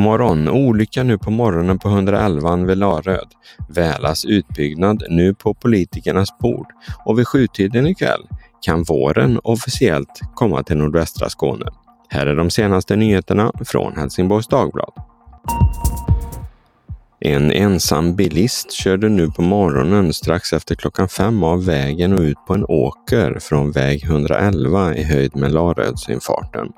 God morgon! Olycka nu på morgonen på 111 vid Laröd. Välas utbyggnad nu på politikernas bord och vid sjutiden ikväll kan våren officiellt komma till nordvästra Skåne. Här är de senaste nyheterna från Helsingborgs Dagblad. En ensam bilist körde nu på morgonen strax efter klockan fem av vägen och ut på en åker från väg 111 i höjd med Larödsinfarten.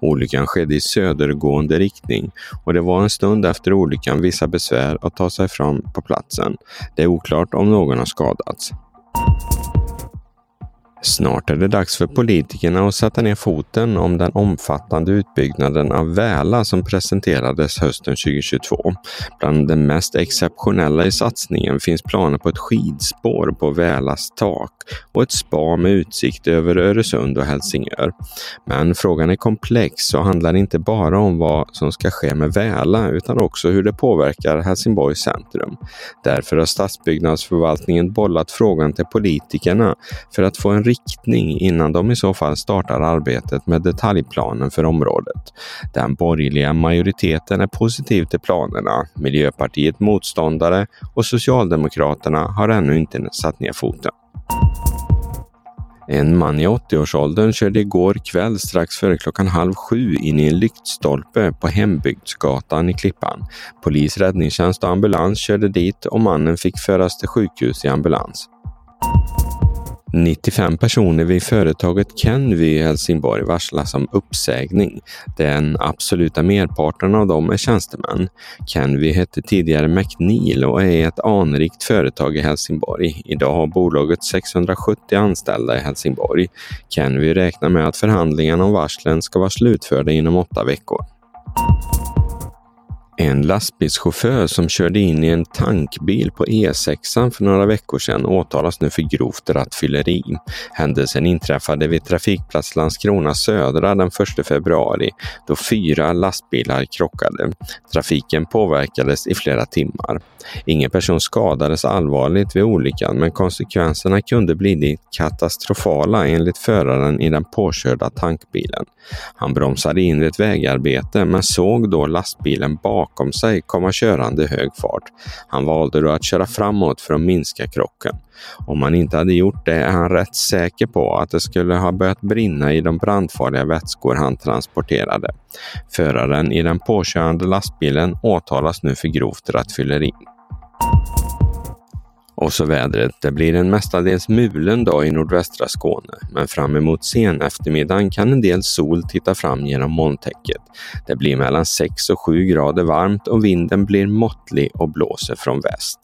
Olyckan skedde i södergående riktning och det var en stund efter olyckan vissa besvär att ta sig fram på platsen. Det är oklart om någon har skadats. Snart är det dags för politikerna att sätta ner foten om den omfattande utbyggnaden av Väla som presenterades hösten 2022. Bland det mest exceptionella i satsningen finns planer på ett skidspår på Välas tak och ett spa med utsikt över Öresund och Helsingör. Men frågan är komplex och handlar inte bara om vad som ska ske med Väla utan också hur det påverkar Helsingborgs centrum. Därför har stadsbyggnadsförvaltningen bollat frågan till politikerna för att få en riktning innan de i så fall startar arbetet med detaljplanen för området. Den borgerliga majoriteten är positiv till planerna, Miljöpartiet motståndare och Socialdemokraterna har ännu inte satt ner foten. En man i 80-årsåldern körde igår kväll strax före klockan halv sju in i en lyktstolpe på Hembygdsgatan i Klippan. Polis, räddningstjänst och ambulans körde dit och mannen fick föras till sjukhus i ambulans. 95 personer vid företaget Kenvy i Helsingborg varslas om uppsägning. Den absoluta merparten av dem är tjänstemän. Kenvy hette tidigare McNeil och är ett anrikt företag i Helsingborg. Idag har bolaget 670 anställda i Helsingborg. Kenvy räknar med att förhandlingarna om varslen ska vara slutförda inom åtta veckor. En lastbilschaufför som körde in i en tankbil på E6 för några veckor sedan åtalas nu för grovt rattfylleri. Händelsen inträffade vid trafikplats Landskrona Södra den 1 februari då fyra lastbilar krockade. Trafiken påverkades i flera timmar. Ingen person skadades allvarligt vid olyckan men konsekvenserna kunde bli katastrofala enligt föraren i den påkörda tankbilen. Han bromsade in i ett vägarbete men såg då lastbilen bakom sig komma körande i hög fart. Han valde då att köra framåt för att minska krocken. Om han inte hade gjort det är han rätt säker på att det skulle ha börjat brinna i de brandfarliga vätskor han transporterade. Föraren i den påkörande lastbilen åtalas nu för grovt rattfylleri. Och så vädret. Det blir en mestadels mulen dag i nordvästra Skåne, men fram emot sen eftermiddagen kan en del sol titta fram genom molntäcket. Det blir mellan 6 och 7 grader varmt och vinden blir måttlig och blåser från väst.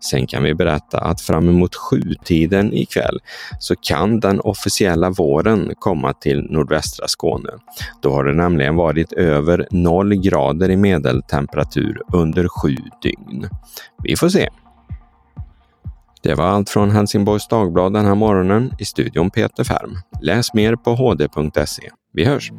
Sen kan vi berätta att fram emot sjutiden ikväll så kan den officiella våren komma till nordvästra Skåne. Då har det nämligen varit över 0 grader i medeltemperatur under sju dygn. Vi får se. Det var allt från Helsingborgs Dagblad den här morgonen. I studion Peter Färm. Läs mer på hd.se. Vi hörs!